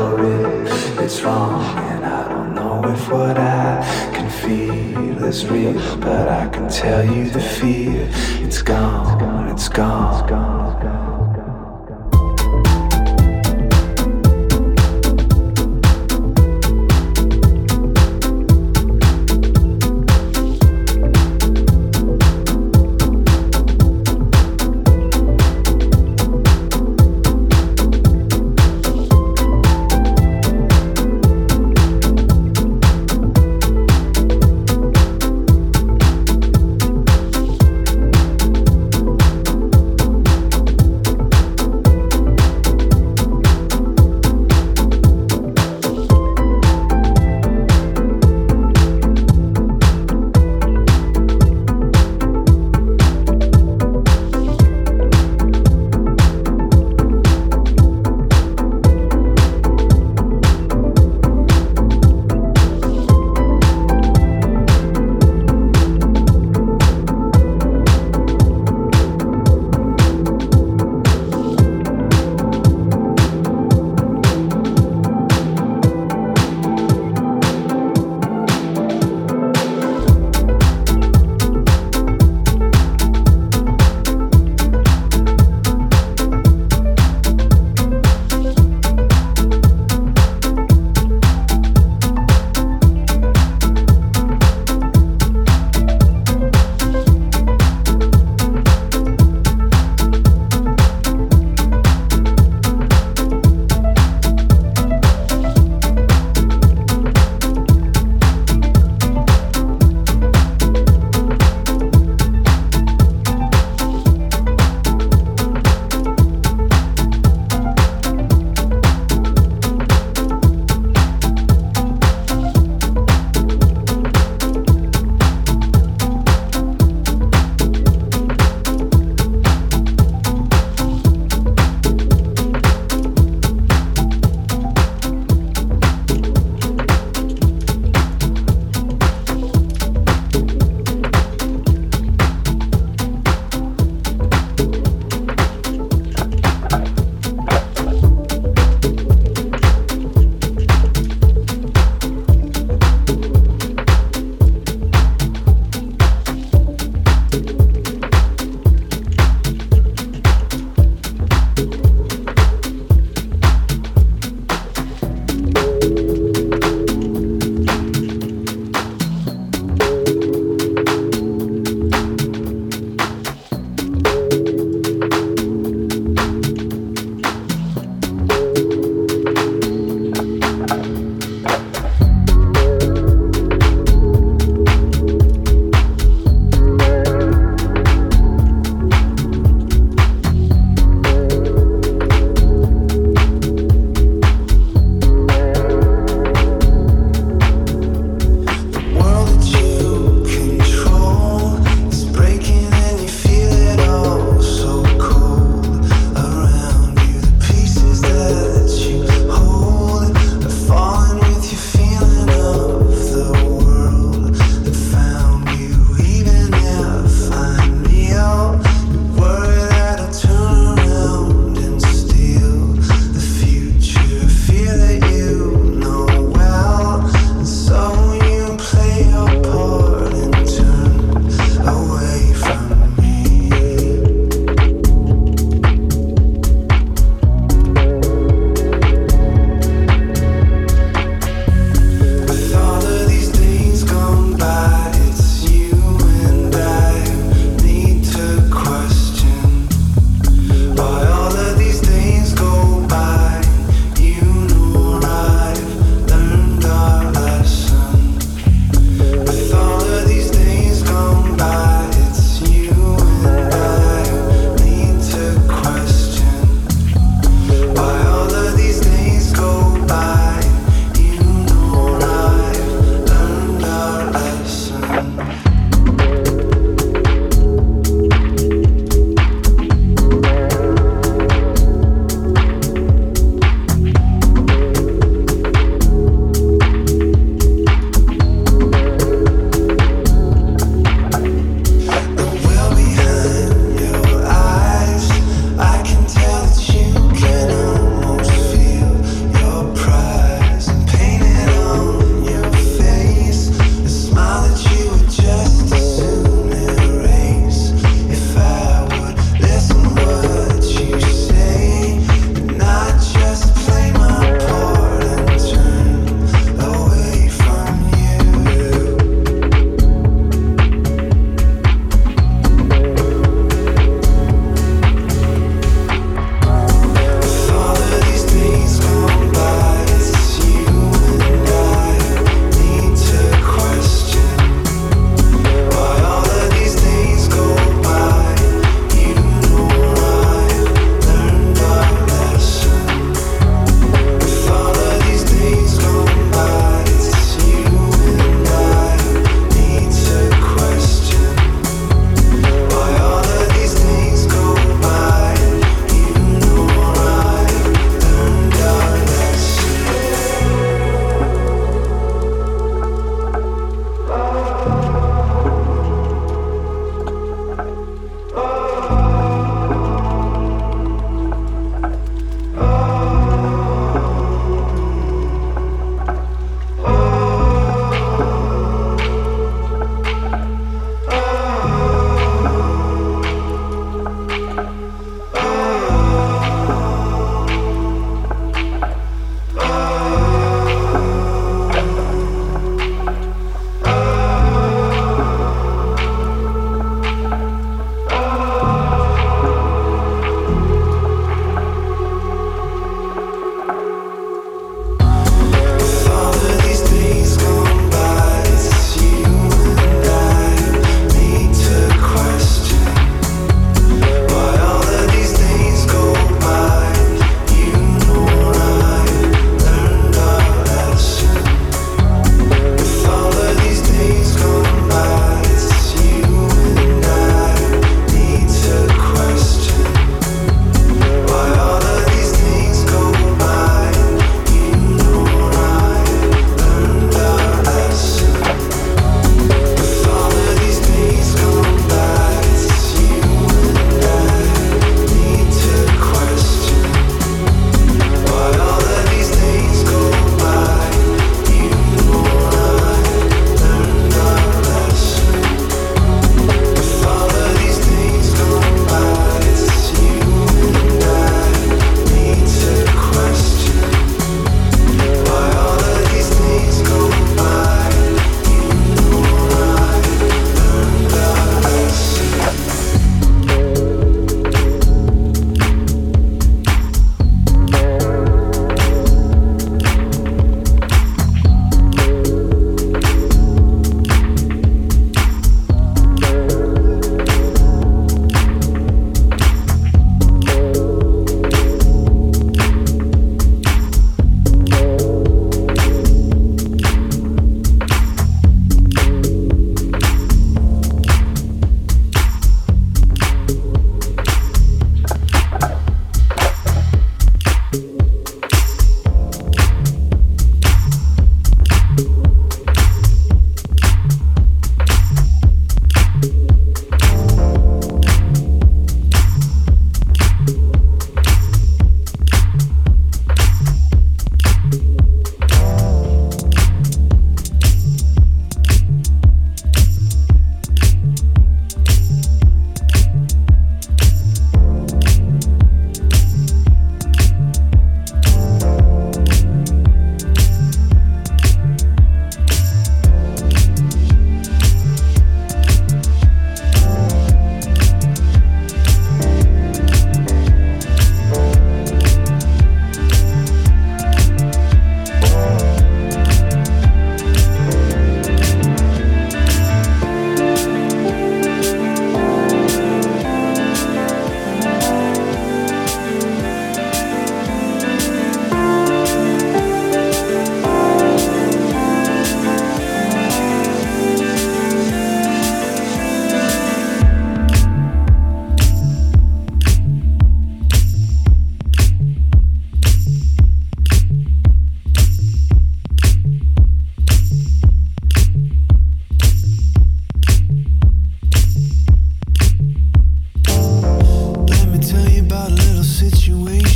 or if it's wrong, and I don't know if what I can feel is real, but I can tell you the fear. It's gone, it's gone. It's gone.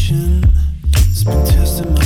It's been testing my